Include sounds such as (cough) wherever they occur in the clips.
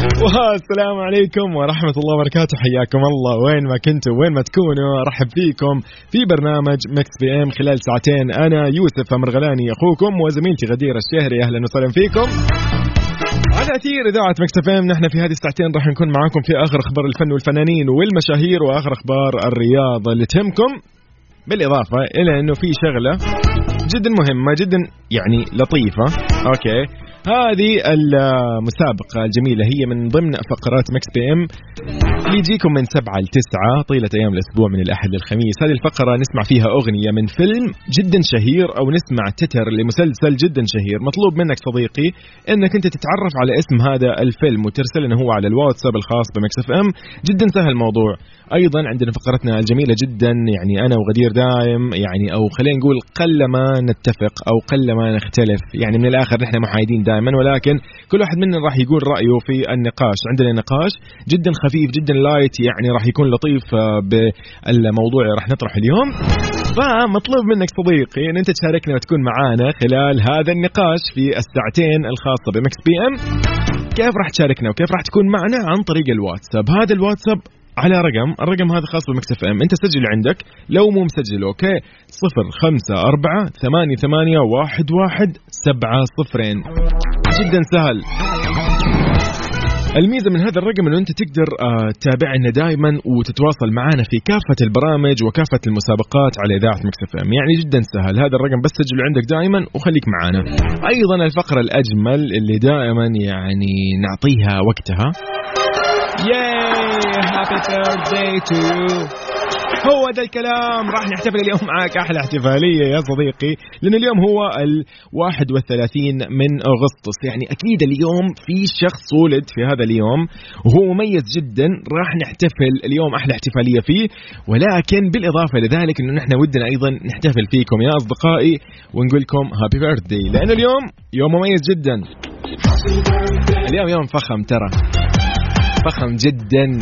والسلام عليكم ورحمة الله وبركاته. حياكم الله. وين ما كنتوا وين ما تكونوا أرحب فيكم في برنامج Mix PM. خلال ساعتين أنا يوسف مرغلاني أخوكم وزميلتي غدير الشهري. أهلا وسهلا فيكم. على أثير إذاعة Mix FM نحن في هذه الساعتين راح نكون معاكم في آخر أخبار الفن والفنانين والمشاهير وآخر أخبار الرياضة اللي تهمكم. بالإضافة إلى أنه في شغلة جدا مهمة جدا يعني لطيفة. okay. هذه المسابقة الجميلة هي من ضمن فقرات Mix PM. اللي يجيكم من سبعة لتسعة طيلة أيام الأسبوع من الأحد للخميس هذه الفقرة نسمع فيها أغنية من فيلم جدا شهير أو نسمع تتر لمسلسل جدا شهير. مطلوب منك صديقي أنك أنت تتعرف على اسم هذا الفيلم وترسل لنا هو على الواتساب الخاص ب Mix FM. جدا سهل الموضوع. أيضا عندنا فقرتنا الجميلة جدا يعني أنا وغدير دايم يعني أو خلينا نقول قل ما نتفق أو قل ما نختلف. يعني من الآخر نحن محايدين دائما ولكن كل واحد منا راح يقول رأيه في النقاش. عندنا نقاش جدا خفيف جدا light يعني راح يكون لطيف آه، بالموضوع اللي راح نطرحه اليوم. فمطلوب منك صديقي إن أنت تشاركنا وتكون معانا خلال هذا النقاش في الساعتين الخاصة ب Mix PM كيف راح تشاركنا وكيف راح تكون معنا عن طريق الواتساب؟ هذا الواتساب على رقم الرقم هذا خاص ب Mix FM. أنت سجل عندك. لو مو مسجل okay؟ صفر خمسة أربعة ثمانية ثمانية واحد واحد سبعة صفرين. جدا سهل. الميزة من هذا الرقم إنه أنت تقدر آه، تتابعنا دائما وتتواصل معنا في كافة البرامج وكافة المسابقات على إذاعة Mix FM، يعني جدا سهل، هذا الرقم بس سجله عندك دائما وخليك معنا. أيضا الفقرة الأجمل اللي دائما يعني نعطيها وقتها. yay happy birthday to you هو ذا الكلام. راح نحتفل اليوم معاك أحلى احتفالية يا صديقي لأن اليوم هو ال 31 من أغسطس. يعني أكيد اليوم في شخص ولد في هذا اليوم وهو مميز جدا. راح نحتفل اليوم أحلى احتفالية فيه. ولكن بالإضافة لذلك انه نحن ودنا أيضا نحتفل فيكم يا أصدقائي ونقول لكم هابي بيرثداي لأنه اليوم يوم مميز جدا. اليوم يوم فخم ترى. فخم جدا.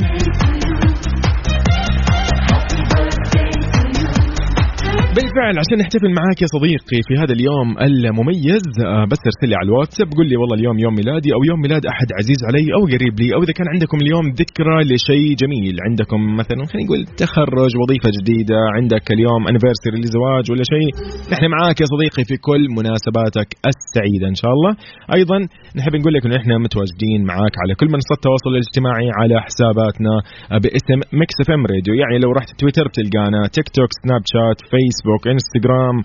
بالفعل عشان نحتفل معاك يا صديقي في هذا اليوم المميز آه، بس ارسل لي على الواتساب قول لي والله اليوم يوم ميلادي أو يوم ميلاد أحد عزيز علي أو قريب لي أو إذا كان عندكم اليوم ذكرى لشيء جميل عندكم مثلا خلينا نقول تخرج وظيفة جديدة عندك اليوم انيفرساري لزواج ولا شيء نحن معاك يا صديقي في كل مناسباتك السعيدة إن شاء الله. أيضا نحب نقول لك إنه إحنا متواجدين معاك على كل منصات التواصل الاجتماعي على حساباتنا باسم Mix FM Radio يعني لو رحت تويتر بتلقانا تيك توك سناب شات فيسبوك إنستغرام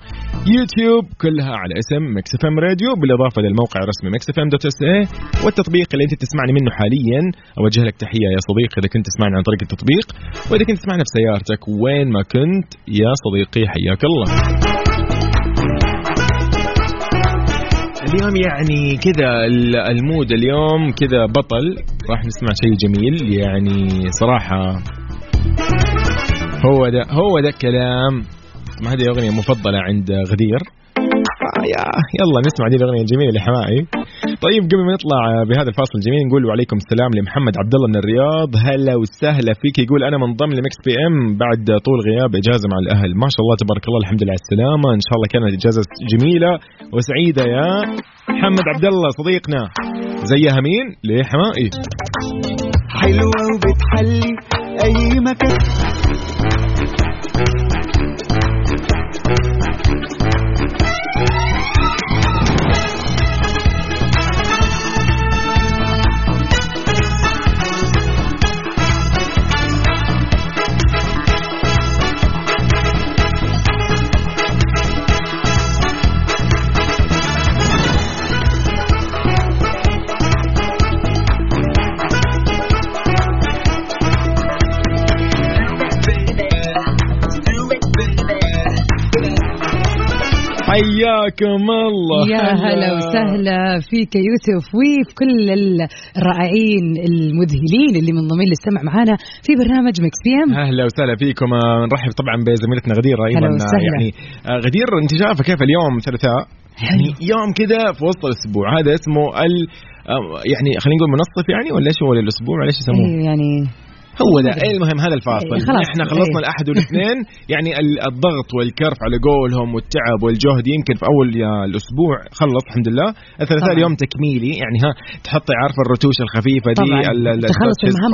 يوتيوب كلها على اسم Mix FM Radio بالإضافة للموقع الرسمي Mix FM dot SA والتطبيق اللي أنت تسمعني منه حاليا. أوجه لك تحية يا صديقي إذا كنت تسمعني عن طريق التطبيق وإذا كنت تسمعنا في سيارتك وين ما كنت يا صديقي حياك الله. اليوم يعني كذا ال- ال mood اليوم كذا بطل راح نسمع شيء جميل. يعني صراحة هو ده هو ده الكلام. ما هذه أغنية مفضلة عند غدير. آه يا يلا نسمع دي الأغنية الجميلة لحمائي طيب قبل ما نطلع بهذا الفاصل الجميل نقول وعليكم السلام لمحمد عبد الله من الرياض. هلا وسهلا فيك. يقول أنا منضم لمكس بي إم بعد طول غياب إجازة مع الأهل. ما شاء الله تبارك الله الحمد لله على السلامة. إن شاء الله كانت إجازة جميلة وسعيدة. يا محمد عبد الله صديقنا زيها مين لحمائي. حلوة وبتحلي أي مكان. حياكم الله. يا هلا وسهلا فيك يوسف وفي كل الرائعين المذهلين اللي منضمين للسمع معانا في برنامج Mix PM أهلا وسهلا فيكم. نرحب طبعا بزميلتنا غدير أيضا. يعني آه، غدير أنت شايفة كيف اليوم ثلاثاء يعني يوم كذا في وسط الأسبوع. هذا اسمه ال آه، يعني خلينا نقول منصف يعني ولا إيش هو الأسبوع ولا إيش يسموه؟ إيه يعني هو ده. إيه المهم؟ هذا الفاصل. إيه، خلاص. إحنا خلصنا إيه. الأحد والاثنين. (laughs) يعني ال- الضغط والكرف على قولهم والتعب والجهد يمكن في أول الأسبوع خلص الحمد لله. الثلاثاء. اليوم تكميلي. يعني ها تحطي عارفه الرتوش الخفيفة دي تخلص المهام.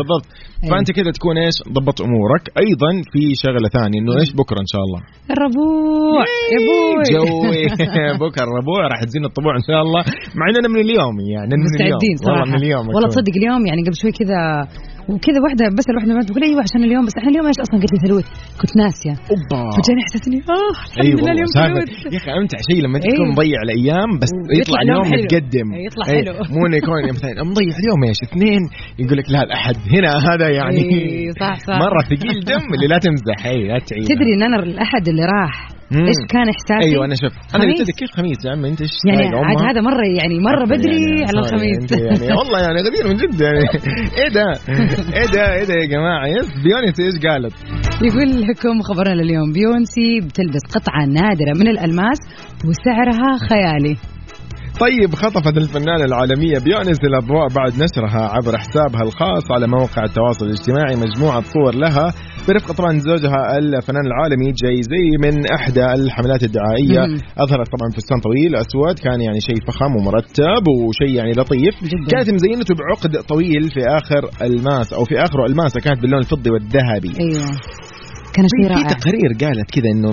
بالضبط. إيه. فأنت كذا تكون إيش؟ ضبط أمورك. أيضا في شغلة ثانية إنه إيش؟ بكرة إن شاء الله. الربوع. يا بوي. جوي. (laughs) بكرة الربوع. راح تزين الطبوع إن شاء الله. مع إننا من اليوم يعني من اليوم. مستعدين صراحة. والله من اليوم والله. تصدق اليوم يعني قبل شوي كذا وكذا واحدة بس الواحده ما تقول أيوه عشان اليوم بس إحنا اليوم إيش أصلا قلت لي ثلوث كنت ناسية. أوبا. فجاني احساس اني آه الحمد اي لله اليوم؟ ثلوث يا أخي أمتع شيء لما تكون إيه. مضيع الأيام بس يطلع اليوم. متقدم. إيه، يطلع إيه، حلو. مو إنه يكون مثلا مضيع اليوم إيش اثنين. يقول لك لا الأحد. هنا هذا يعني. إيه، صح صح. مرة ثقيل دم اللي لا تمزح. اي لا تعيد. تدري إن أنا الأحد اللي راح مم. إيش كان إحساسي؟ أيوه أنا شوف أنا. قلت لك كيف خميس يا عم أنت إيش يعني عاد؟ هذا مرة يعني مرة بدري يعني، على الخميس يعني (laughs) والله يعني غدير من جد يعني (laughs) إيه ده إيه ده إيه ده يا جماعة yes بيونس إيش قالت؟ يقول لكم خبرنا لليوم بيونسي بتلبس قطعة نادرة من الألماس وسعرها خيالي طيب خطفت الفنانة العالمية بيونس الأضواء بعد نشرها عبر حسابها الخاص على موقع التواصل الاجتماعي مجموعة صور لها برفقة طبعا زوجها الفنان العالمي جاي زي من إحدى الحملات الدعائية مم. أظهرت طبعا فستان طويل أسود كان يعني شيء فخم ومرتب وشيء يعني لطيف جداً. كانت مزينته بعقد طويل في آخر الماس أو في آخره الماسة كانت باللون الفضي والذهبي أيوه كان شيء في رائع. تقارير قالت كذا إنه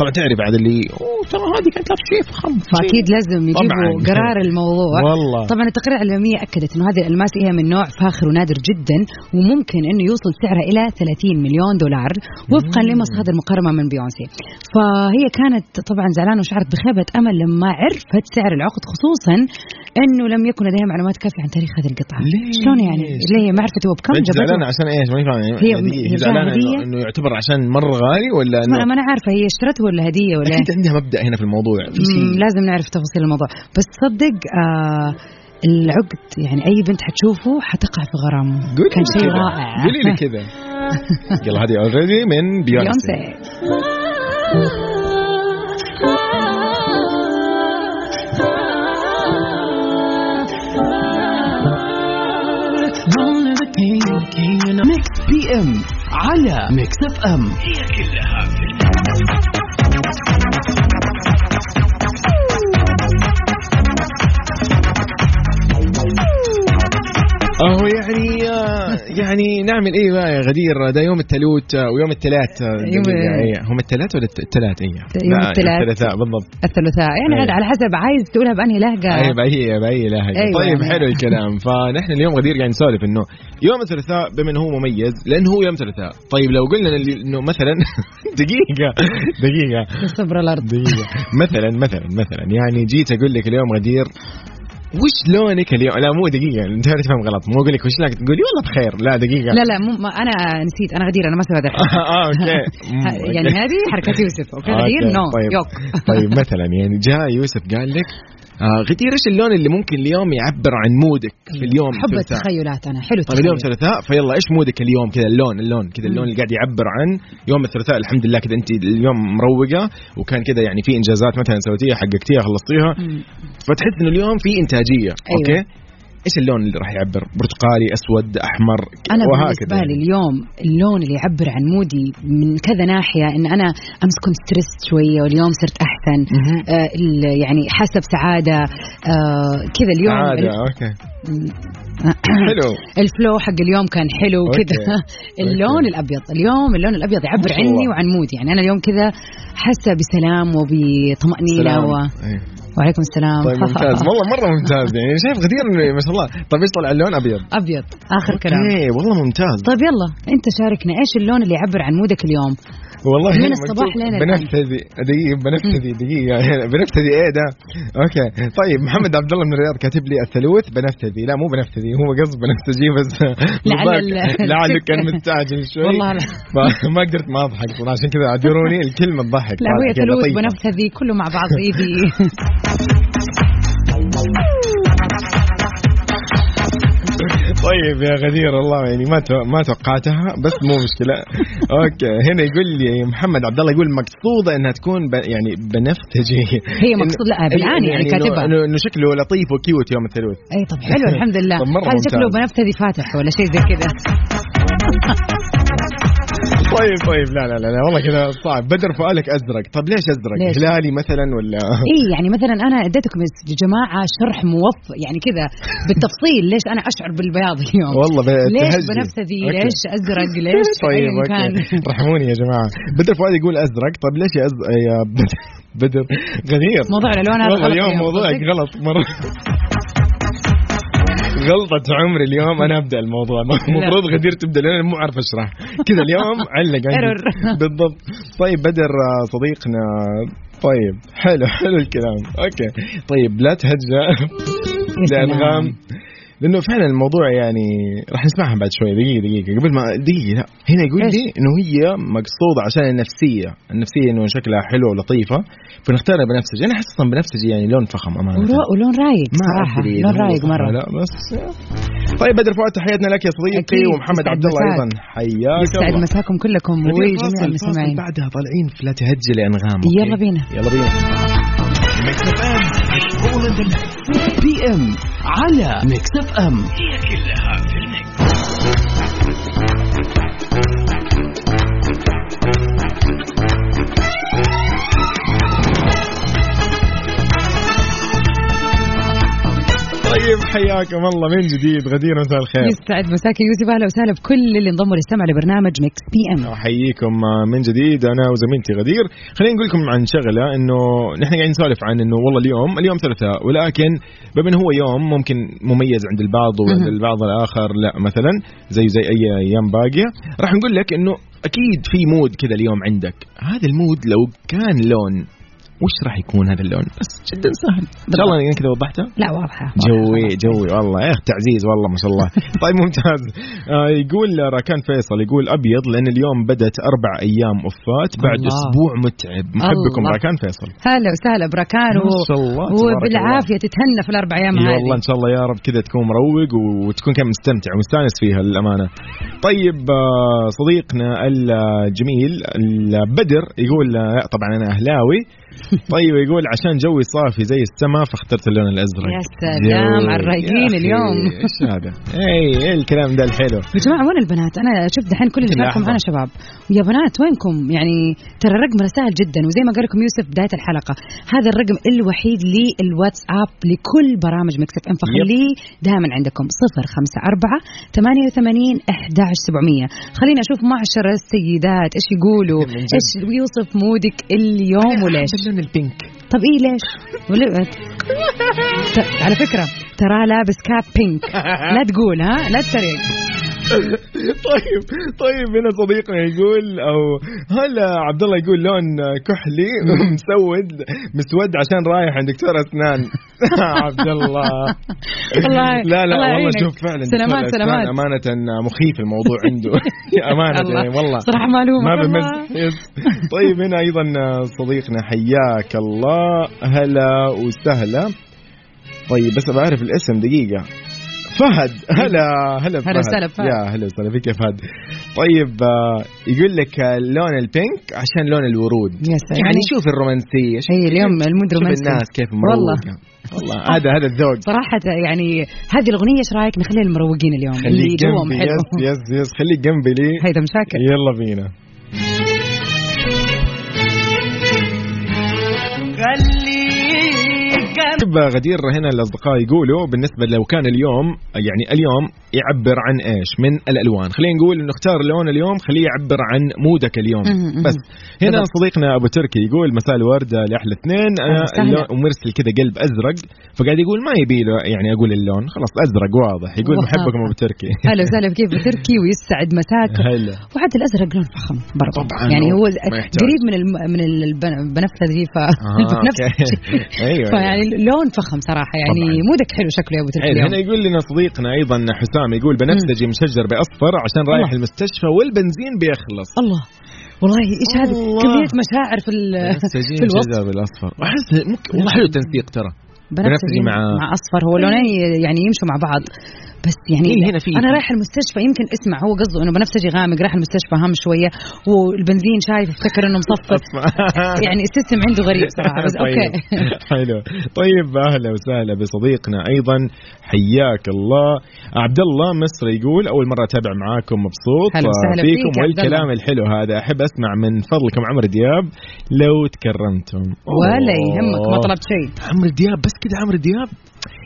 طبعا تعرف بعد اللي أوه ترى هذه كانت لابسه شيء فخم فأكيد لازم يجيبوا. قرار الموضوع. والله. طبعا التقارير العلمية أكدت إنه هذه الألماس هي من نوع فاخر ونادر جدا وممكن إنه يوصل سعرها إلى 30 مليون دولار وفقا لمصادر مقربه من بيونسي. فهي كانت طبعا زعلانة وشعرت بخيبة أمل لما عرفت سعر العقد خصوصا إنه لم يكن لديها معلومات كافية عن تاريخ هذه القطعة. ليش؟ شلون يعني؟ ليه؟ هي ما عرفت هو بكم جابته زعلانة؟ عشان إيش؟ فاهم يعني هي-. هي هي زعلانة إنه يعتبر عشان مره غالي ولا انه ما أنا عارفة هي اشترته ولا هدية ولا أكيد عندها مبدأ هنا في الموضوع في لازم نعرف تفاصيل الموضوع. بس تصدق آه العقد يعني أي بنت حتشوفه حتقع في غرامه قولي كان شيء. رائع. قولي لي كذا. (laughs) يلا هذه Already من بيونسي بيونسي Mix PM على Mix FM أهو يعني يعني نعمل إيه بقى يا غدير؟ ده يوم التلوت ويوم الثلاث إيه. هم الثلاث ولا الثلاث إيه. يوم لا، الثلاث. الثلاثاء بالضبط. الثلاثاء. يعني. عاد على حسب عايز تقولها بأنهي لهجة؟ أي بأي بأي لهجة. أيوة. طيب يعني. حلو الكلام. (laughs) فنحن اليوم غدير قاعد نسولف إنه يوم الثلاثاء بما انه هو مميز لأنه هو يوم ثلاثاء. طيب لو قلنا إنه مثلا (laughs) دقيقة دقيقة. صبر الأرض. دقيقة. مثلا مثلا مثلا. يعني جيت أقول لك اليوم غدير وش لونك اليوم لا مو دقيقة انت تفهم غلط. مو أقول لك وش لونك تقولي والله بخير. لا دقيقة. لا لا مو ما أنا نسيت أنا غدير أنا ما الحركة. (laughs) آه okay. (laughs) يعني. هذه حركة يوسف. okay (laughs) غدير؟ okay، no طيب. yok. طيب مثلا يعني جاء يوسف قال لك آه غدير إيش اللون اللي ممكن اليوم يعبر عن mood ك في اليوم حب الثلاثاء؟ التخيلات أنا حلو طيب اليوم. ثلاثاء فيلا إيش mood ك اليوم كذا اللون اللون كذا اللون. اللي قاعد يعبر عن يوم الثلاثاء الحمد لله كذا أنت اليوم مروقة وكان كذا يعني في إنجازات مثلا سويتيها حققتيها خلصتيها. فتحس إنه اليوم في إنتاجية أيوة. okay إيش اللون اللي راح يعبر برتقالي أسود أحمر أنا وهكذا بالنسبة لي يعني. اليوم اللون اللي يعبر عن mood ي من كذا ناحية إن أنا امس كنت stressed شوية واليوم صرت أحسن. آه يعني حسب سعادة آه كذا اليوم عادة ال- أوكي (coughs) حلو الفلو حق اليوم كان حلو okay. كذا (laughs) اللون الأبيض اليوم اللون الأبيض يعبر عني. وعن mood ي يعني أنا اليوم كذا حاسة بسلام وبطمأنينة و... أيوه. وعليكم السلام. طيب ممتاز. والله مرة ممتاز. يعني شايف غدير ما شاء الله. طيب إيش طلع؟ اللون أبيض. أبيض. آخر كلام. okay والله ممتاز. طيب يلا. أنت شاركنا إيش اللون اللي يعبر عن mood ك اليوم؟ والله من هنا الصباح لين دقيقة بنفسذي دقيقة بنفسذي إيه ده؟ أوكي. طيب محمد عبد الله من الرياض كاتب لي الثلوث بنفسذي. لا مو بنفسذي هو قصد بنفسجي بس (laughs) لعله (laughs) كان (laughs) مستعجل شوي. والله لا. فما قدرت ما أضحك. عشان كذا اعذروني الكلمة تضحك لا هو ثلوث لطيفة. بنفسذي كله مع بعض إيدي. طيب يا غدير والله يعني ما ما توقعتها بس مو مشكلة. أوكي هنا يقول لي محمد عبد الله يقول مقصودة إنها تكون ب يعني بنفسجي هي مقصود- لا، بالعاني يعني إنه- كاتبها. انه شكله لطيف وكيوت يوم الثلوث اي طب حلو الحمد لله. (laughs) هذا. شكله بنفسذي فاتح ولا شيء زي كذا؟ (laughs) طيب طيب. لا لا لا, لا والله كذا صعب. بدر فؤالك أزرق. طب ليش أزرق؟ ليش؟ هلالي مثلا ولا؟ اي يعني مثلا أنا أديتكم يا جماعة شرح موفق يعني كذا بالتفصيل. (laughs) ليش أنا أشعر بالبياض اليوم؟ والله ليش okay. ليش أزرق؟ (laughs) ليش؟ طيب كان؟ (laughs) رحموني يا جماعة. بدر فؤاد يقول أزرق. طب ليش يا أز... يا بدر؟ غدير موضوع الألوان هذا اليوم موضوعك؟ غلط مرة. غلطة عمري اليوم أنا أبدأ الموضوع. (laughs) المفروض غدير تبدأ لأن أنا مو عارف اشرح كذا اليوم (laughs) علق. (laughs) بالضبط. طيب بدر صديقنا. طيب حلو حلو الكلام. okay. طيب لا تهجأ. لأنغام. لأنه فعلا الموضوع يعني راح نسمعها بعد شوي. دقيقة دقيقة. قبل ما دقيقة لا. هنا يقول؟ لي إنه هي مقصودة عشان النفسية. النفسية إنه شكلها حلو ولطيفة فنختارها بنفسجي أنا أحس أصلا بنفسجي يعني لون فخم أمانة. ولون رايق صراحة. لون رايق مرة. لا بس طيب بدر فؤاد تحياتنا لك يا صديقي. ومحمد عبد الله. أيضا. حياك يسعد مساكم كلكم وجميع المستمعين. بعدها طالعين في لا تهجي لانغام أوكي؟ يلا بينا. يلا بينا. بي ام. على ميكس اف ام. طيب حياكم الله. من جديد؟ غدير مساء الخير. يسعد مساك يوسف. أهلا وسهلا بكل اللي انضموا للسمع لبرنامج Mix PM احييكم من جديد أنا وزميلتي غدير. خلينا نقول لكم عن شغلة إنه نحن قاعدين نسولف عن إنه والله اليوم اليوم ثلاثاء ولكن بما هو يوم ممكن مميز عند البعض وعند. البعض الآخر. لا مثلا زي زي أي أيام باقية. راح نقول لك إنه أكيد في mood كذا اليوم عندك. هذا ال mood لو كان لون وش راح يكون هذا اللون؟ بس جدا سهل. إن شاء الله كذا وضحتها. لا واضحة. جوي جوي والله. يا إخ تعزيز والله ما شاء الله. (laughs) طيب ممتاز. آه يقول راكان فيصل يقول أبيض لأن اليوم بدت أربع أيام off ات بعد الله. أسبوع متعب. محبكم الله. راكان فيصل. هلا وسهلا براكان ما شاء الله، وبالعافية تتهنى في الأربع أيام إي هذه. والله إن شاء الله يا رب كذا تكون مروق وتكون كان مستمتع ومستانس فيها للأمانة. طيب آه، صديقنا الجميل البدر يقول آه، طبعا أنا أهلاوي. (laughs) طيب يقول عشان جوي صافي زي السماء فاخترت اللون الأزرق يا سلام. على الرايقين يا اليوم. إيش هذا؟ اي إيه الكلام ده الحلو يا جماعة وين البنات؟ أنا شفت دحين كل اللي لحظة. معنا شباب ويا بنات وينكم؟ يعني ترى رقمنا سهل جدا وزي ما قال لكم يوسف بداية الحلقة هذا الرقم الوحيد للواتساب لكل برامج FM فخليه دائما عندكم 054 88 11700 خلينا أشوف معشر السيدات إيش يقولوا. إيش يوصف mood ك اليوم وليش اللون ال pink. طب إيه ليش؟ (laughs) على فكرة ترى لابس cap pink. (laughs) لا تقول ها؟ لا تتريق طيب طيب هنا صديقنا يقول أو هلا عبد الله يقول لون كحلي (laughs) مسود مسود عشان رايح عند دكتور أسنان (laughs) عبد الله الله- لا لا الله والله. شوف فعلا سلامات- سلامات. أمانة مخيف الموضوع عنده (laughs) أمانة. يعني والله صراحة معلومة. ما. طيب هنا أيضا صديقنا حياك الله هلا وسهلا طيب بس بعرف الاسم دقيقة فهد. هلا هلا هلا وسهلا بفهد. يا هلا وسهلا فيك يا فهد. طيب آه، يقول لك آه، لون ال pink عشان لون الورود. يا سلام. يعني شوف الرومانسية شوف هي اليوم ال mood شوف رومانسي. الناس كيف والله مروقة. والله. هذا هذا الذوق. صراحة يعني هذه الأغنية إيش رأيك؟ نخليها المروقين اليوم. اللي جوهم حلو. يس يس يس. خليك جنبي لي. هيدا مشاكل. يلا بينا. طيب غدير هنا الأصدقاء يقولوا بالنسبة لو كان اليوم يعني اليوم يعبر عن إيش؟ من الألوان. خلينا نقول انه اختار لون اليوم خليه يعبر عن مودك اليوم. بس هنا. صديقنا أبو تركي يقول مساء الورد لأحلى اثنين. أنا. اللون- ومرسل كذا قلب أزرق فقاعد يقول ما يبي له يعني أقول اللون. خلاص ازرق واضح. يقول. محبكم أبو تركي. (laughs) أهلا وسهلا كيف تركي ويسعد مساك. هلا. وحتى الأزرق لون فخم برضه طبعاً، يعني هو. قريب من الم... من البن- البنفذجي ف آه، (laughs) البنفسجي. أيوة، فيعني لون فخم صراحة يعني طبعاً. مودك حلو شكله يا أبو تركي اليوم. هنا يقول لنا صديقنا أيضا حسام يقول بنفسجي مشجر بأصفر عشان رايح الله. المستشفى والبنزين بيخلص الله والله إيش هذا. كمية مشاعر في في الوصف مشجر بالأصفر أحس والله حلو التنسيق ترى بنفسجي مع- مع مع أصفر هو لونين يعني يمشوا مع بعض بس يعني إيه هنا في- أنا رايح المستشفى يمكن اسمع هو قصده إنه بنفسجي غامق رايح المستشفى هم شوية والبنزين شايف افتكر إنه مصفر (laughs) يعني ال system عنده غريب صراحة بس (laughs) okay. طيب. (laughs) حلو. طيب أهلا وسهلا بصديقنا أيضا حياك الله. عبد الله مصري يقول أول مرة أتابع معاكم مبسوط. فيكم والكلام الحلو هذا. أحب أسمع من فضلكم عمرو دياب لو تكرمتم. ولا. يهمك ما طلبت شيء. عمرو دياب بس كذا عمرو دياب؟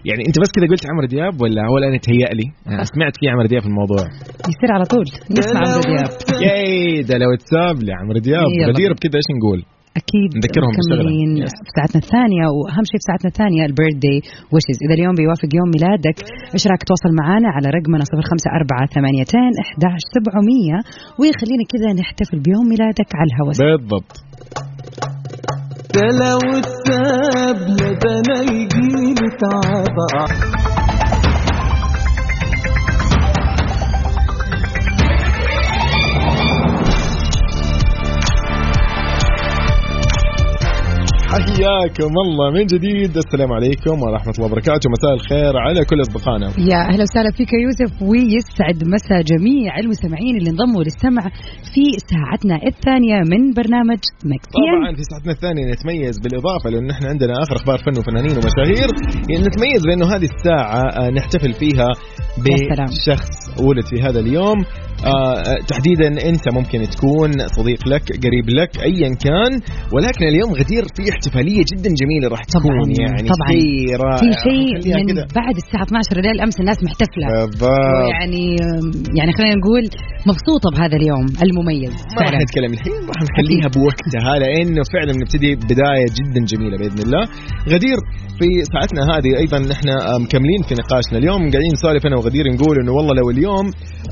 يعني انت بس كذا قلت عمرو دياب ولا ولا أنا تهيأ لي أنا سمعت في عمرو دياب في الموضوع يصير على طول نسمع عمرو دياب ياي ده لو تساب لعمرو دياب يلا. غدير بكذا إيش نقول أكيد نذكرهم. مكملين. في ساعتنا الثانية واهم شيء في ساعتنا الثانية البيرث داي ويشز اذا اليوم بيوافق يوم ميلادك إيش رايك تواصل معنا على رقمنا 054 11700 ويخلينا كذا نحتفل بيوم ميلادك على الهواء بالضبط ده لو اتساب أنا يجيلي تعب حياكم الله من جديد. السلام عليكم ورحمة الله وبركاته. مساء الخير على كل أصدقائنا. يا أهلا وسهلا فيك يوسف. ويسعد مساء جميع المستمعين اللي انضموا للسمع في ساعتنا الثانية من برنامج مكسيان طبعا في ساعتنا الثانية نتميز بالإضافة لأن إحنا عندنا آخر أخبار فن وفنانين ومشاهير. يعني نتميز بأنه هذه الساعة آه، نحتفل فيها. بشخص ولد في هذا اليوم. تحديدا أنت ممكن تكون صديق لك قريب لك أيا كان ولكن اليوم غدير في احتفالية جدا جميلة راح تكون طبعاً، يعني طبعاً. شيء رائع في شيء من. بعد الساعة 12 الليل أمس الناس محتفلة. يعني يعني خلينا نقول مبسوطة بهذا اليوم المميز. ما راح نتكلم الحين راح نخليها بوقتها لأنه فعلا نبتدي بداية جدا جميلة بإذن الله. غدير في ساعتنا هذه أيضا نحن آه، مكملين في نقاشنا. اليوم قاعدين نسولف أنا وغدير نقول إنه والله لو اليوم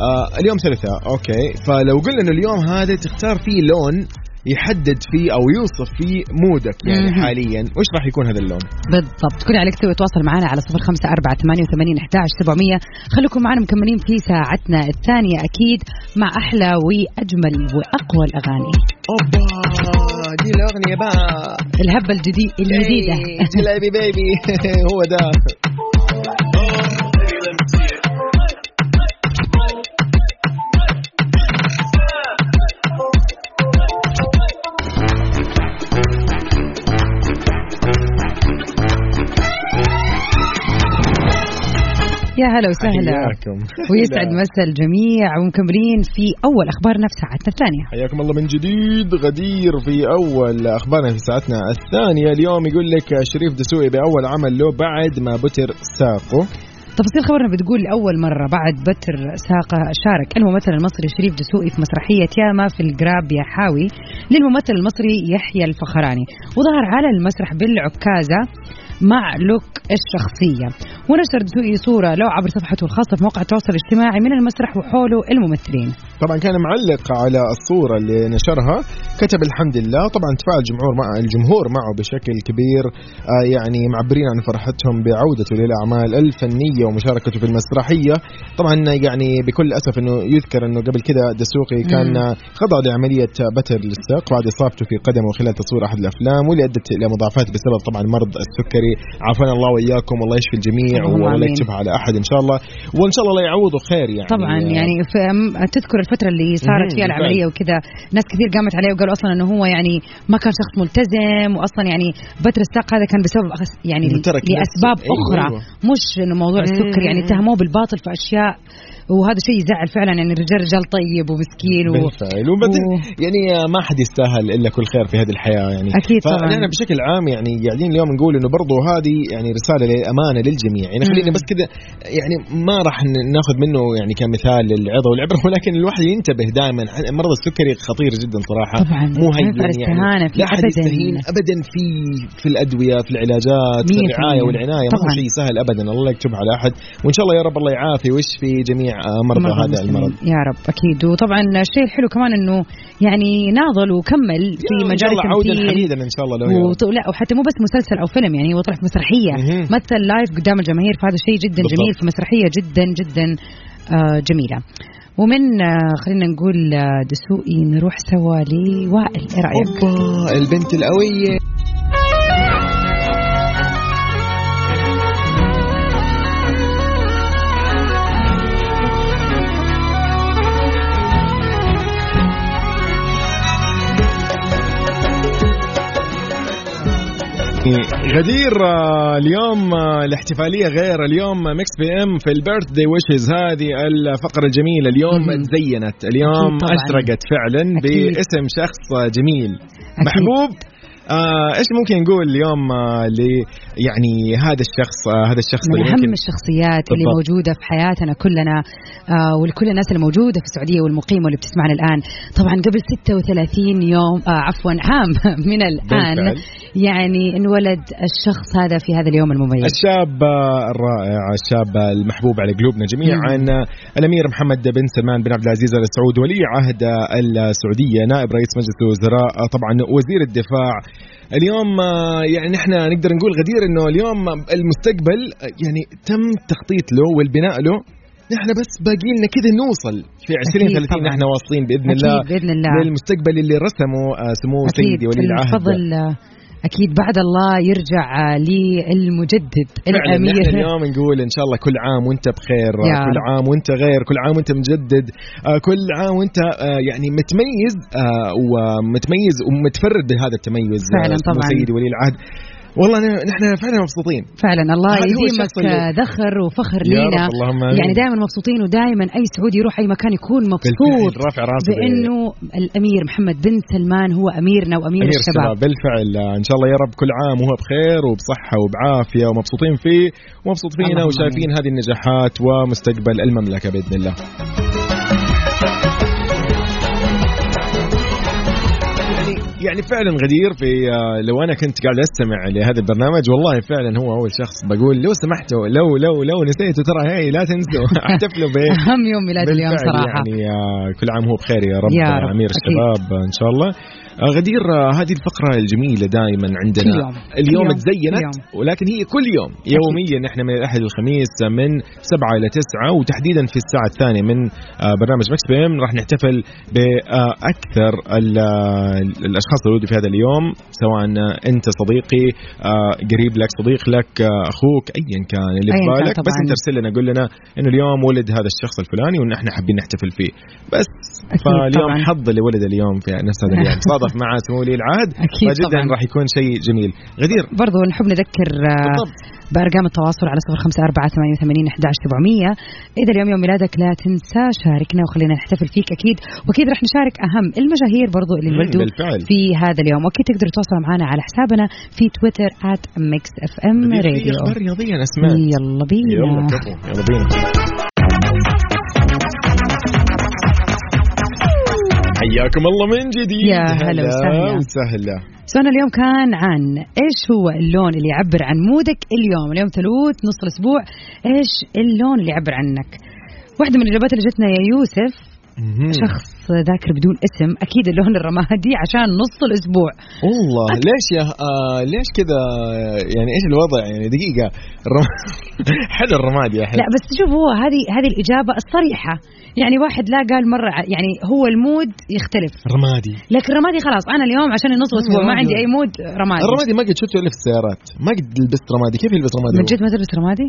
آه اليوم ثلاثاء okay. فلو قلنا إنه اليوم هذا تختار فيه لون يحدد فيه أو يوصف فيه mood ك يعني مهم. حاليا. وش راح يكون هذا اللون؟ بالضبط. كل عليك تسوي تواصل معنا على 054 خليكم معنا مكملين في ساعتنا الثانية أكيد مع أحلى وأجمل وأقوى الأغاني. أوبا. دي الأغنية بقى. الهبه الجديد الجديدة. جلابي بيبي (laughs) هو ده. يا هلا وسهلا. حياكم (laughs) ويسعد مسا الجميع. ومكملين في أول اخبارنا في ساعتنا الثانية. حياكم الله من جديد غدير في أول أخبارنا في ساعتنا الثانية. اليوم يقول لك شريف دسوقي بأول عمل له بعد ما بتر ساقه. تفاصيل خبرنا بتقول لأول مرة بعد بتر ساقة شارك. الممثل المصري شريف دسوقي في مسرحية ياما في القراب يا حاوي. للممثل المصري يحيى الفخراني. وظهر على المسرح بالعكازة. مع لوك الشخصية. ونشر دسوقي صورة له عبر صفحته الخاصة في موقع التواصل الاجتماعي من المسرح وحوله الممثلين. طبعا كان معلق على الصورة اللي نشرها كتب الحمد لله. طبعا تفاعل الجمهور مع الجمهور معه بشكل كبير آه يعني معبرين عن فرحتهم بعودته للأعمال الفنية ومشاركته في المسرحية. طبعا يعني بكل أسف إنه يذكر إنه قبل كده دسوقي كان. خضع لعملية بتر للساق بعد إصابته في قدمه خلال تصوير أحد الأفلام واللي أدت إلى مضاعفات بسبب طبعا مرض السكري. عافانا الله وإياكم والله يشفي الجميع ولا. يكتبها على أحد إن شاء الله. وإن شاء الله يعوضه خير يعني. طبعا يعني تذكر الفترة اللي صارت فيها العملية وكذا ناس كثير قامت عليه وقالوا أصلا أنه هو يعني ما كان شخص ملتزم وأصلا يعني بتر الساق هذا كان بسبب يعني. لأسباب أيوة، أخرى أيوة. مش إنه موضوع السكر يعني اتهموه بالباطل في أشياء وهذا شيء يزعل فعلا يعني الرجال رجال طيب ومسكين و... بالفعل وبعدين و- يعني ما حد يستاهل إلا كل خير في هذه الحياة يعني أكيد طبعاً. فنحن بشكل عام يعني قاعدين اليوم نقول إنه برضو هذه يعني رسالة للأمانة للجميع يعني خلينا. بس كذا يعني ما راح ناخذ منه يعني كمثال للعظه والعبرة ولكن الواحد ينتبه دائما مرض السكري خطير جدا صراحة طبعاً. مو هين يعني لا أحد. يستهين ابدا في في الأدوية في العلاجات في الرعاية. والعناية ما هو. شيء سهل ابدا الله يكتبها على أحد وإن شاء الله يا رب الله يعافي ويشفي جميع مرضى مرضى هذا. المرض يا رب أكيد وطبعا الشيء الحلو كمان إنه يعني ناضل وكمل في مجال الله عودا التمثيل حميدا إن شاء الله لو. وط... لا وحتى مو بس مسلسل أو فيلم يعني هو طلع في مسرحيه. مثل لايف قدام الجماهير فهذا شيء جدا بالضبط. جميل في مسرحية جدا جدا آه جميلة ومن آه خلينا نقول آه دسوقي نروح سوا لوائل إيه رأيك؟ البنت القوية غدير آه، اليوم آه، الاحتفالية غير اليوم Mix PM في ال birthday wishes هذه الفقرة الجميله اليوم مهم. تزينت اليوم. أشرقت فعلا أكيد. باسم شخص جميل محبوب آه إيش ممكن نقول اليوم آه ل يعني هذا الشخص آه هذا الشخص من اللي اهم ممكن الشخصيات اللي بالضبط. موجودة في حياتنا كلنا آه ولكل الناس اللي موجودة في السعودية والمقيمة واللي بتسمعنا الآن طبعا قبل 36 يوم آه عفوا عام (laughs) من الآن بالفعل. يعني انولد الشخص هذا في هذا اليوم المميز الشاب الرائع الشاب المحبوب على قلوبنا جميعا الأمير محمد بن سلمان بن عبد العزيز ال سعود ولي عهد السعودية نائب رئيس مجلس الوزراء طبعا وزير الدفاع اليوم آه، يعني نحن نقدر نقول غدير إنه اليوم المستقبل آه، يعني تم التخطيط له والبناء له نحن بس باقي لنا كذا نوصل في 20 30 طبعاً. نحن واصلين بإذن الله بإذن الله. للمستقبل اللي رسمه آه، سمو سيدي ولي العهد أكيد بعد الله يرجع للمجدد فعلا الأمير نحن اليوم نقول إن شاء الله كل عام وأنت بخير يا كل. عام وأنت غير كل عام وأنت مجدد آه، كل عام وأنت آه، يعني متميز آه، ومتميز ومتفرد بهذا التميز فعلاً طبعاً. سيدي ولي العهد والله نحن فعلا مبسوطين. فعلا الله يديمك ذخر وفخر لينا. يعني دائما مبسوطين ودائما أي سعودي يروح أي مكان يكون مبسوط بالفعل رافع راسه بأنه الأمير محمد بن سلمان هو أميرنا وأمير أمير الشباب. بالفعل. آه، إن شاء الله يا رب كل عام وهو بخير وبصحة وبعافية ومبسوطين فيه ومبسوط فينا وشايفين هذه النجاحات ومستقبل المملكة بإذن الله. يعني فعلا غدير في آه، لو أنا كنت قاعد أستمع لهذا البرنامج والله فعلا هو أول شخص بقول لو سمحتوا لو لو لو نسيتوا ترى هي لا تنسوا. (laughs) أحتفلوا به (laughs) أهم يوم ميلاد اليوم صراحة. يعني آه، كل عام هو بخير يا رب, يا رب، آمين أكيد. الشباب إن شاء الله. غدير هذه الفقرة الجميلة دائما عندنا. اليوم كل يوم. تزينت كل يوم. ولكن هي كل يوم يوميا إحنا من الأحد للخميس من سبعة إلى تسعة وتحديدا في الساعة الثانية من آه، برنامج Mix PM راح نحتفل بأكثر ال- آه، الأشخاص اللي في هذا اليوم سواء أنت صديقي آه، قريب لك صديق لك أخوك ايا كان اللي في أياً بالك بس. أنت ارسل لنا قول لنا انه اليوم ولد هذا الشخص الفلاني وان إحنا حابين نحتفل فيه بس فاليوم طبعاً. حظ اللي ولد اليوم في نفس هذا اليوم صادف (laughs) مع سمو ولي العهد أكيد فجدا. راح يكون شيء جميل. غدير. برضو نحب نذكر آه، بالضبط. بأرقام التواصل على صفر خمسة أربعة ثمانية وثمانين أحداش سبعمية. إذا اليوم يوم ميلادك لا تنسى شاركنا وخلينا نحتفل فيك. أكيد وأكيد راح نشارك أهم المشاهير برضو اللي انولدوا بالفعل. في هذا اليوم. وأكيد تقدروا تتواصلوا معنا على حسابنا في تويتر at mix في radio. أخبار رياضية أنا سمعت يلا بينا يلا بينا. حياكم الله من جديد. يا هلا وسهلا. وسهلا. سؤالنا اليوم كان عن إيش هو اللون اللي يعبر عن مودك اليوم. اليوم ثلوث نص الأسبوع. إيش اللون اللي يعبر عنك؟ واحدة من الإجابات اللي جتنا يا يوسف. شخص ذاكر بدون اسم أكيد اللون الرمادي عشان نص الأسبوع. والله ليش يا آه ليش كذا؟ يعني إيش الوضع؟ يعني دقيقة. الرم... (laughs) حلو الرماد يا حلو. لا بس شوف هو هذه هذه الإجابة الصريحة. يعني واحد لا قال مرة ع- يعني هو ال mood يختلف. رمادي. لكن رمادي خلاص أنا اليوم عشان نص الأسبوع ما عندي أي mood رمادي. الرمادي ما قد شفته إلا في السيارات. ما قد لبست رمادي. كيف يلبس رمادي؟ من؟ جد ما تلبس رمادي؟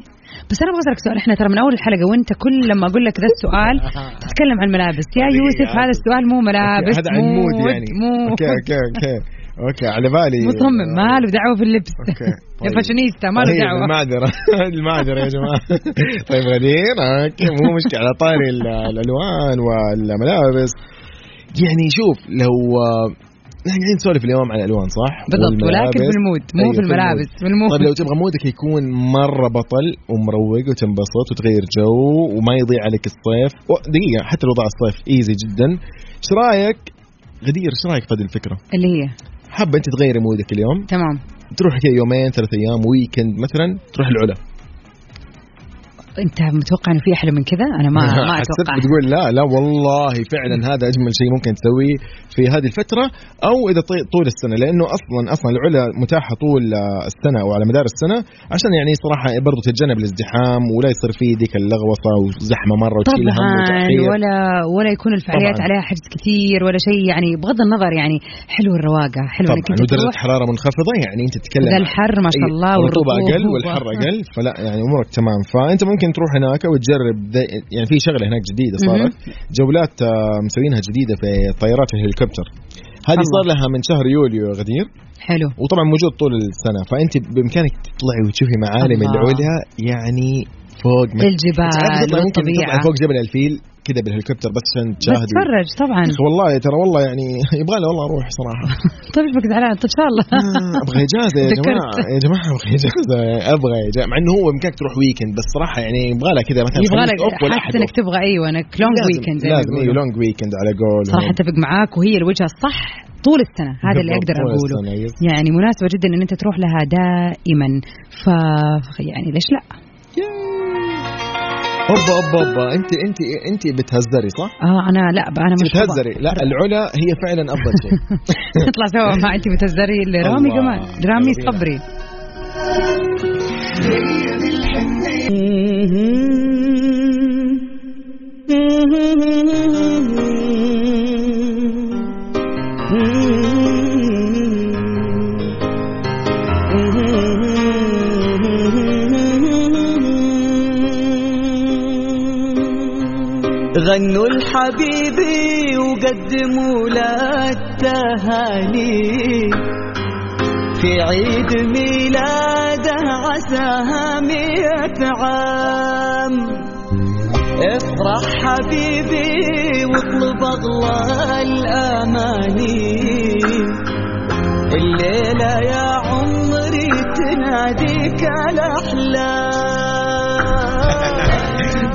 بس أنا أبغى أسألك سؤال. إحنا ترى من أول الحلقة وأنت كل لما أقول لك ذا السؤال (laughs) تتكلم عن ملابس يا. يوسف هذا السؤال مو ملابس هذا عن mood يعني. mood okay okay okay. okay على بالي. مصمم ما له دعوة في اللبس okay يا فاشونيستا ما له طيب، دعوة. المعذرة (laughs) المعذرة يا جماعة. طيب غدير okay مو مشكلة. على طاري ال- الألوان والملابس. يعني شوف لو نحن قاعدين نسولف اليوم عن الألوان صح؟ بالضبط ولكن والملابس. في المود مو أيوة، في الملابس في ال mood. طيب لو تبغى mood ك يكون مرة بطل ومروق وتنبسط وتغير جو وما يضيع عليك الصيف. دقيقة حتى لو ضاع الصيف easy جدا. إيش رأيك؟ غدير إيش رأيك في هذه الفكرة؟ اللي هي؟ حابة أنت تغيري mood ك اليوم؟ تمام. تروح كذا يومين ثلاث أيام weekend مثلا تروح العلا. انت متوقع إنه في أحلى من كذا؟ أنا ما (laughs) ما أتوقع. بتقول لا لا والله فعلا هذا أجمل شيء ممكن تسويه في هذه الفترة أو إذا طول السنة لأنه أصلا أصلا العلا متاحة طول السنة أو على مدار السنة عشان يعني صراحة برضو تتجنب الازدحام ولا يصير فيه ذيك اللغوصة وزحمة مرة وتشيل هم ولا ولا يكون الفعاليات طبعاً. عليها حجز كثير ولا شيء يعني بغض النظر يعني حلو الرواقة حلو إنك طبعا أنت ودرجه حرارة منخفضة يعني أنت تتكلم ذا الحر ما شاء الله الرطوبه أقل. والحر أقل فلا يعني أمورك تمام. فأنت ممكن تروح هناك وتجرب. يعني في شغلة هناك جديدة صارت. جولات آه، مسوينها جديدة في طيارات الهليكوبتر. هذه. صار لها من شهر يوليو غدير. حلو. وطبعا موجود طول السنة. فأنت بإمكانك تطلعي وتشوفي معالم. العلا يعني فوق الجبال والطبيعه فوق جبل الفيل كذا بالهليكوبتر بس عشان بس تشاهدي تفرج طبعا. (laughs) والله ترى والله يعني (laughs) يبغى لي والله أروح صراحة. (laughs) طيب إيش بك زعلان؟ طيب إن شاء الله. آه، أبغى إجازة يا. جماعة. يا جماعة أبغى إجازة. أبغى إجازة. مع إنه هو بامكانك تروح weekend بس صراحة يعني يبغى لها كذا مثلا يبغى لك حاسس إنك. تبغى أيوه إنك long weekend لازم أيوه. long weekend على قول صراحة أتفق معاك وهي الوجهة الصح طول السنة. هذا اللي أقدر أقوله. يعني مناسبة جدا إن أنت تروح لها دائما. ف يعني ليش لا؟ اوبا اوبا اوبا انت انت انت بتهزري صح؟ آه أنا لا أنا مش بتهزري. لا العلا هي فعلا أفضل شيء. (laughs) نطلع سوا مع انت بتهزري. لرامي. كمان رامي. صبري. (laughs) غنوا الحبيبي وقدموا له التهاني. في عيد ميلاده عساها مئة عام افرح حبيبي واطلب أغلى الأماني. الليلة يا عمري تناديك الأحلام.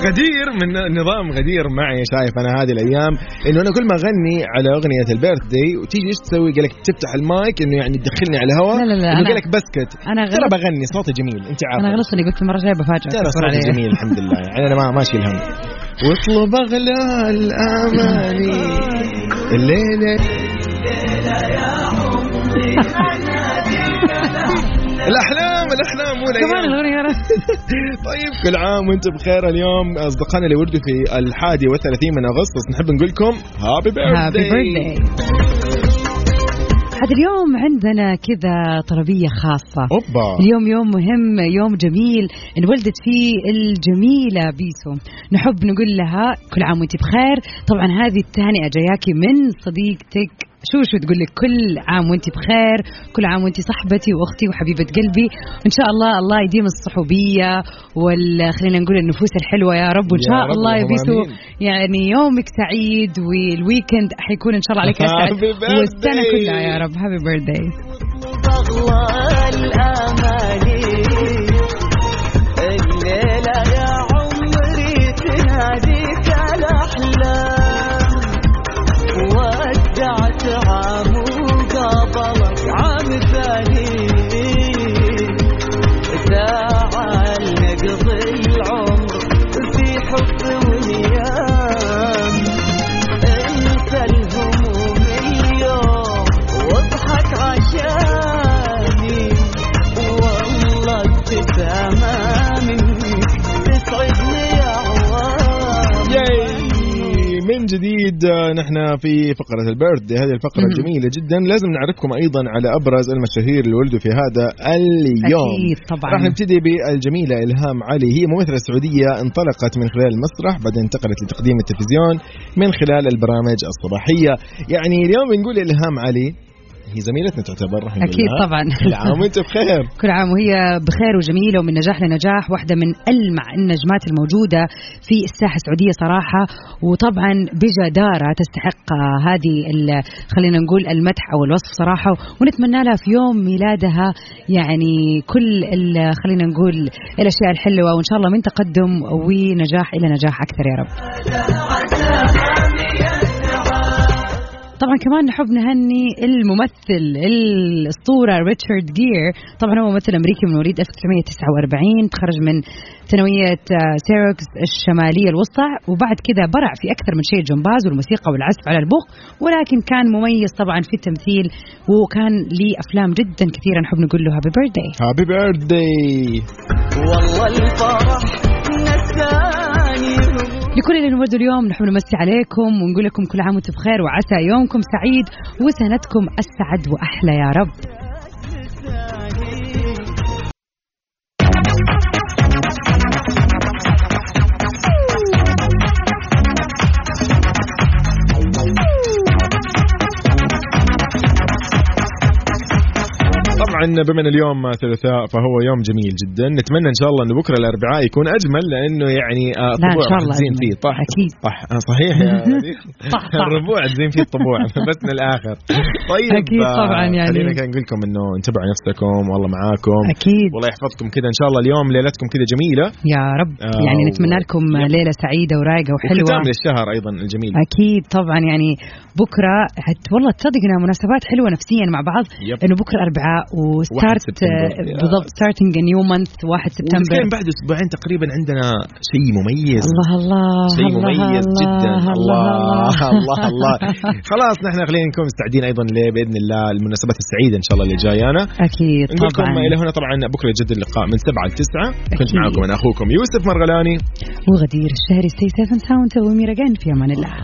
غدير من نظام غدير معي شايف أنا هذه الأيام إنه أنا كل ما أغني على أغنية البيرث داي وتيجي إيش تسوي؟ قال لك تفتح المايك إنه يعني تدخلني على الهواء لا لا لا، إنه قال لك بسكت. ترى غلط. بغني صوتي جميل أنت عارفه أنا غلطت اني قلت المره الجايه بفاجئك ترى صوتي. جميل الحمد لله. يعني أنا ما ماشي الهم (laughs) واطلب أغلى الأماني. (laughs) الليلة. (laughs) الأحلام الأحلام مو كمان الأغنية (laughs) طيب كل عام وأنتم بخير. اليوم أصدقائنا اللي ولدوا في الحادي والثلاثين من أغسطس نحب نقول لكم happy birthday هذا اليوم عندنا كذا طلبيه خاصة. أوبا. اليوم يوم مهم يوم جميل. انولدت فيه الجميلة بيسو. نحب نقول لها كل عام وانت بخير. طبعا هذه التهنئة جاياكي من صديقتك شوشو تقول لك؟ كل عام وانت بخير كل عام وانت صاحبتي وأختي وحبيبة قلبي. إن شاء الله الله يديم الصحوبية وال خلينا نقول النفوس الحلوة يا رب. وإن يا شاء رب الله آمين. يعني يومك سعيد وال weekend حيكون إن شاء الله عليك أسعد. والسنة كلها يا رب. happy birthday نحن في فقرة البيرث هذه الفقرة مم. الجميلة جدا. لازم نعرفكم أيضا على أبرز المشاهير اللي ولدوا في هذا اليوم. أكيد طبعا. راح نبتدي بالجميلة إلهام علي. هي ممثلة سعودية انطلقت من خلال المسرح بعدين انتقلت لتقديم التلفزيون من خلال البرامج الصباحية. يعني اليوم بنقول إلهام علي هي زميلتنا تعتبر الحمد أكيد لله. طبعا. كل عام وأنت بخير. (laughs) كل عام وهي بخير وجميلة ومن نجاح لنجاح واحدة من ألمع النجمات الموجودة في الساحة السعودية صراحة. وطبعا بجداره تستحق هذه ال- خلينا نقول المدح أو الوصف صراحة. ونتمنى لها في يوم ميلادها يعني كل ال- خلينا نقول الأشياء الحلوة. وإن شاء الله من تقدم ونجاح إلى نجاح أكثر يا رب. طبعا كمان نحب نهني الممثل الأسطورة ريتشارد جير طبعا هو ممثل أمريكي من مواليد 1949 تخرج من ثانوية آه، سيراكيوز الشمالية الوسطى وبعد كذا برع في أكثر من شيء الجمباز والموسيقى والعزف على البوق ولكن كان مميز طبعا في التمثيل وكان لي أفلام جدا كثيره نحب نقول له happy birthday happy birthday والله الفرح نساني هموم لكل اللي نودوا اليوم نحب نمسي عليكم ونقول لكم كل عام وأنتم بخير وعسى يومكم سعيد وسنتكم أسعد وأحلى يا رب. طبعا بما ان اليوم ثلاثاء فهو يوم جميل جدا. نتمنى إن شاء الله انه بكرة الأربعاء يكون أجمل لأنه يعني آه، الطبوع الله تزين. فيه. صح أكيد. صح آه، صحيح. (laughs) الربوع تزين فيه الطبوع. (laughs) بس من الآخر. طيب أكيد آه، طبعاً يعني. خلينا كده نقول لكم إنه انتبهوا نفسكم والله معاكم. أكيد. والله يحفظكم كذا إن شاء الله. اليوم ليلتكم كذا جميلة. يا رب. آه، يعني نتمنى لكم. ليلة سعيدة ورايقة وحلوة. وختام للشهر أيضا الجميل. أكيد طبعا يعني بكرة والله تصدق إنها مناسبات حلوة نفسيا مع بعض. إنه بكرة أربعاء و start. يا. بالضبط starting new month 1 سبتمبر. بعد أسبوعين تقريبا عندنا شيء مميز. الله الله شيء الله مميز الله جدا. الله الله الله الله. (laughs) (laughs) خلاص نحن خلينا نكون مستعدين أيضا بإذن الله المناسبات السعيدة إن شاء الله اللي جايانا. أكيد طبعا. إلى هنا طبعا بكرة يجدد اللقاء من 7 ل 9 كنت. معكم أنا أخوكم يوسف مرغلاني. وغدير الشهري ستي سيفن ساوند وميرا جن في أمان الله.